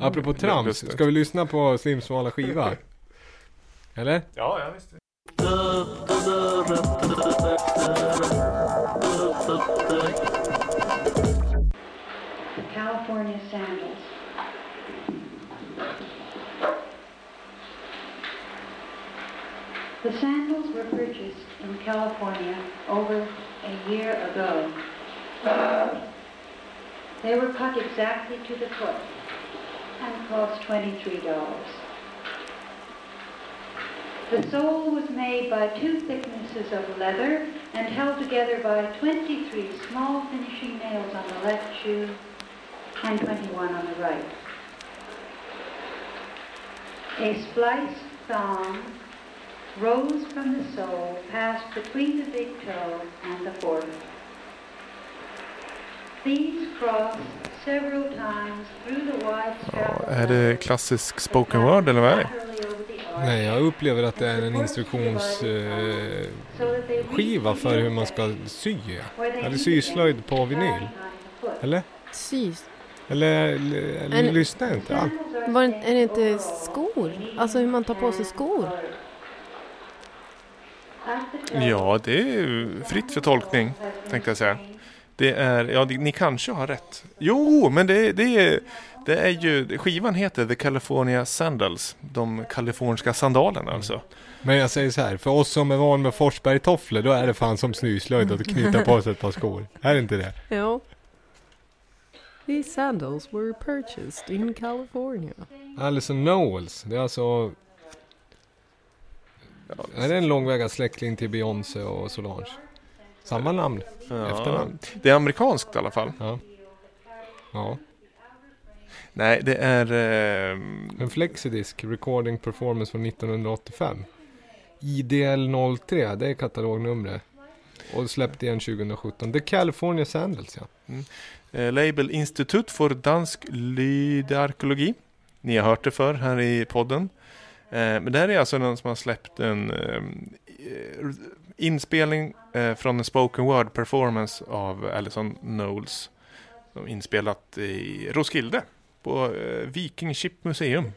Apropå trams, ska vi lyssna på Slims smala skiva? Eller? Ja, ja visst. the California sandals. The sandals were purchased in California over a year ago. They were cut exactly to the foot and cost $23. The sole was made by two thicknesses of leather and held together by 23 small finishing nails on the left shoe and 21 on the right. A spliced thong rose from the sole, passed between the big toe and the forefoot. Är det klassisk spoken word eller vad är det? Nej, jag upplever att det är en instruktionsskiva eh, skiva för hur man ska sy. Eller syslöjd på vinyl. Eller? Sys. Eller, En- lyssnar jag inte? Ja. Var, det- är det inte skor? Alltså hur man tar på sig skor? Ja, det är ju fritt för tolkning, tänkte jag säga. Det är, ja, det- ni kanske har rätt. Jo, men det, det, är, det är ju, skivan heter The California Sandals. De kaliforniska sandalerna alltså. Men jag säger så här, för oss som är van med Forsberg-tofflor, då är det fan som snyslöjd att knyta på sig ett par skor. Är det inte det? Ja. These sandals were purchased in California. Alison Knowles, det är alltså... Är det en långväga släkting till Beyoncé och Solange? Samma namn? Ja, Efternamn? det är amerikanskt i alla fall. Ja. Ja. Nej, det är... ehm, En Flexidisk Recording Performance från 1985. IDL 03, det är katalognumret. Och släppt igen 2017. The California Sandals ja. Eh, label Institut för dansk lydarkologi. Ni har hört det för här i podden. Eh, men det här är alltså någon som har släppt en eh, inspelning eh, från en spoken word performance av Alison Knowles. Som inspelat i Roskilde på eh, Viking Ship Museum.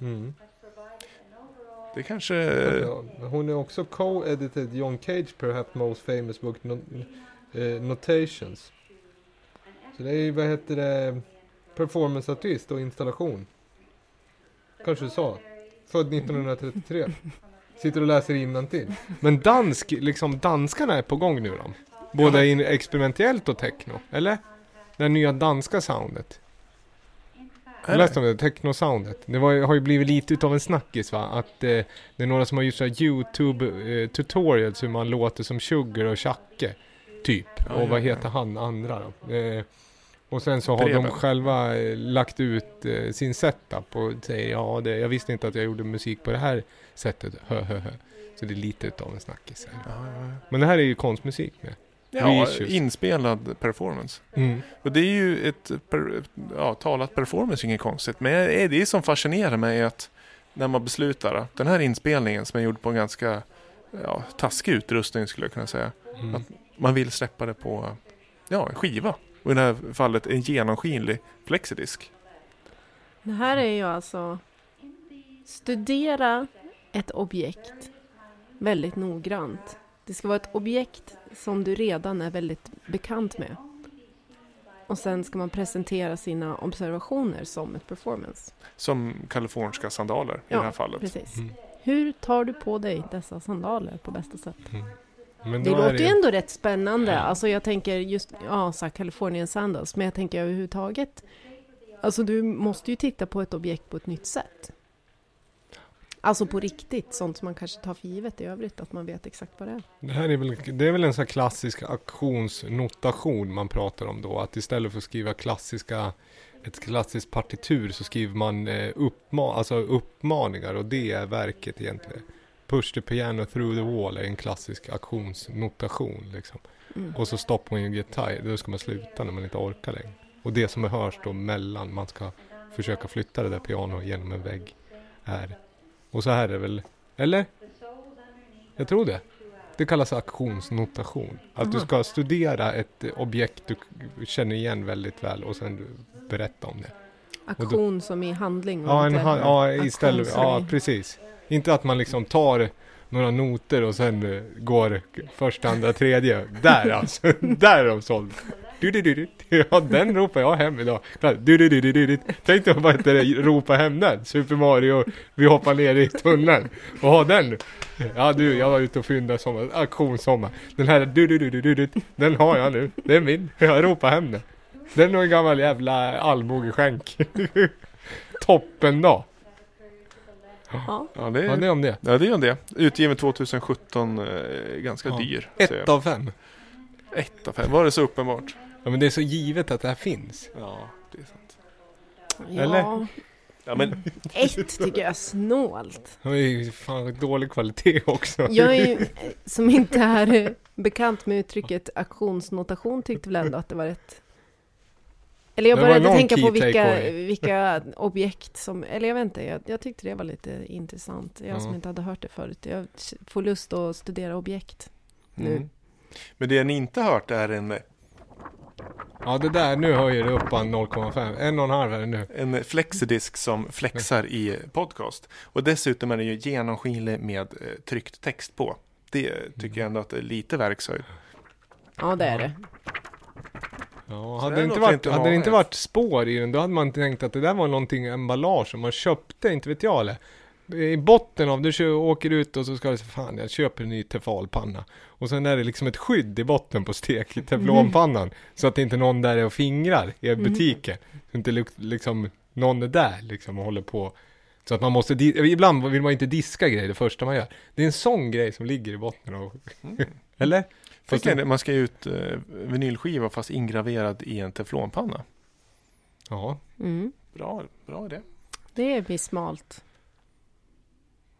Mm. Det kanske... Ja, hon är också co-edited John Cage perhaps most famous book no- eh, Notations. Så det är ju, vad heter det, performanceartist och installation. Kanske du sa. Född 1933. Sitter och läser till. Men dansk, liksom danskarna är på gång nu då. Både in experimentellt och techno, eller? Det nya danska soundet. Jag läste om det, techno-soundet. Det var, har ju blivit lite utav en snackis va? Att eh, det är några som har gjort så här YouTube eh, hur man låter som Sugar och Chacke. Typ. Ja, och vad heter han andra då? Eh, och sen så har de Preben. själva eh, lagt ut eh, sin setup och säger ja, det, jag visste inte att jag gjorde musik på det här sättet. Hö, hö, hö. Så det är lite utav en snackis. Ja, ja, ja. Men det här är ju konstmusik med. Ja, Reissues. inspelad performance. Mm. Och det är ju ett per, ja, talat performance, inget konstigt. Men det är som fascinerar mig är att när man beslutar att den här inspelningen som är gjord på en ganska ja, taskig utrustning skulle jag kunna säga. Mm. Att man vill släppa det på ja, en skiva. Och i det här fallet en genomskinlig flexidisk. Det här är ju alltså studera ett objekt väldigt noggrant. Det ska vara ett objekt som du redan är väldigt bekant med. Och sen ska man presentera sina observationer som ett performance. Som kaliforniska sandaler i Ja, det här fallet. Precis. Mm. Hur tar du på dig dessa sandaler på bästa sätt? Men Det låter ju ändå rätt spännande. Alltså jag tänker just, ja, så här Californian Sandals, men jag tänker överhuvudtaget. Alltså du måste ju titta på ett objekt på ett nytt sätt. Alltså på riktigt, sånt som man kanske tar för givet i övrigt, att man vet exakt vad det är. Det här är väl, det är väl en sån här klassisk auktionsnotation man pratar om då. Att istället för att skriva klassiska, ett klassiskt partitur så skriver man eh, uppma, alltså uppmaningar och det är verket egentligen. Push the piano through the wall är en klassisk auktionsnotation liksom. Mm. Och så stop when you get tired, då ska man sluta när man inte orkar längre. Och det som hörs då mellan, man ska försöka flytta det där pianot genom en vägg, är. Och så här är det väl, eller? Jag tror det. Det kallas auktionsnotation. Att du Aha. ska studera ett objekt du känner igen väldigt väl och sen berätta om det. Aktion som i handling. Ja, en, ha- ja istället. Ja, precis. Inte att man liksom tar några noter och sen eh, går första, andra, tredje. Där alltså. Där är de såld. Du, du, du, du. Ja, den ropar jag hem idag. Du, du, du, du, du, du. Tänk dig vad heter ropa hem den. Super Mario, vi hoppar ner i tunneln. Och ha den. Ja du, jag var ute och fyndade sommar, auktionssommar. Den här du, du, du, du, du, du, den har jag nu. Det är min. Jag ropar hem den. Den är en gammal jävla allmogeskänk. Toppen då. Ja. Ja, det Ja, det är, är om det. ja, det är det. Utgiven 2017, eh, ganska Ja. dyr. Ett jag. av fem. Ett av fem. Var det så uppenbart? Ja men det är så givet att det här finns. Ja, det är sant. Ja, Eller? Ja, men ett tycker jag är snålt. Det är ju fan dålig kvalitet också. Jag är ju, som inte är bekant med uttrycket auktionsnotation tyckte väl ändå att det var rätt. Eller jag började tänka på vilka, vilka objekt som, eller jag vet inte, jag, jag tyckte det var lite intressant. Jag som Ja. inte hade hört det förut. Jag får lust att studera objekt nu. Mm. Men det ni inte hört är en, Ja det där, nu höjer det upp en 0,5. En och en halv är det nu. en flexidisk som flexar i podcast. Och dessutom är den ju genomskinlig med eh, tryckt text på. Det tycker jag ändå att det är lite verkshöjd. Ja, det är det. Ja, hade det inte varit, inte hade det inte varit spår i den, då hade man tänkt att det där var någonting emballage som man köpte, inte vet jag eller. I botten av, du kör, åker ut och så ska du säga fan jag köper en ny tefalpanna. Och sen är det liksom ett skydd i botten på stek i teflonpannan. Så att inte någon där är och fingrar i butiken. Så inte liksom någon är där liksom och håller på. Så att man måste, ibland vill man inte diska grejer det första man gör. Det är en sån grej som ligger i botten av, eller? Fast det, man ska ju ut eh, vinylskiva fast ingraverad i en teflonpanna. Ja, Mm. Bra, bra idé. Det är visst smalt.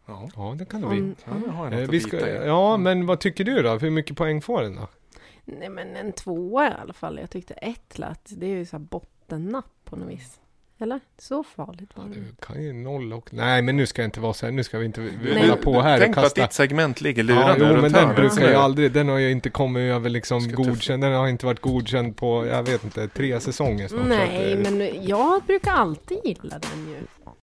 Ja, ja det kan det bli. Om, ja Eh, vi ska, ja, men vad tycker du då? Hur mycket poäng får den då? nej men en tvåa i alla fall. Jag tyckte ett lät, det är ju så här bottennapp på något vis. Eller? Så farligt var det Du inte. kan ju noll och... Nej, men nu ska jag inte vara så här. Nu ska vi inte hålla på här Tänk och på att kasta... ditt segment ligger Ja, lurande jo, runt men den brukar ju aldrig... Den har ju inte kommit över liksom godkänd. Den har inte varit godkänd på, jag vet inte, tre säsonger snart. Nej, att, men jag brukar alltid gilla den ju.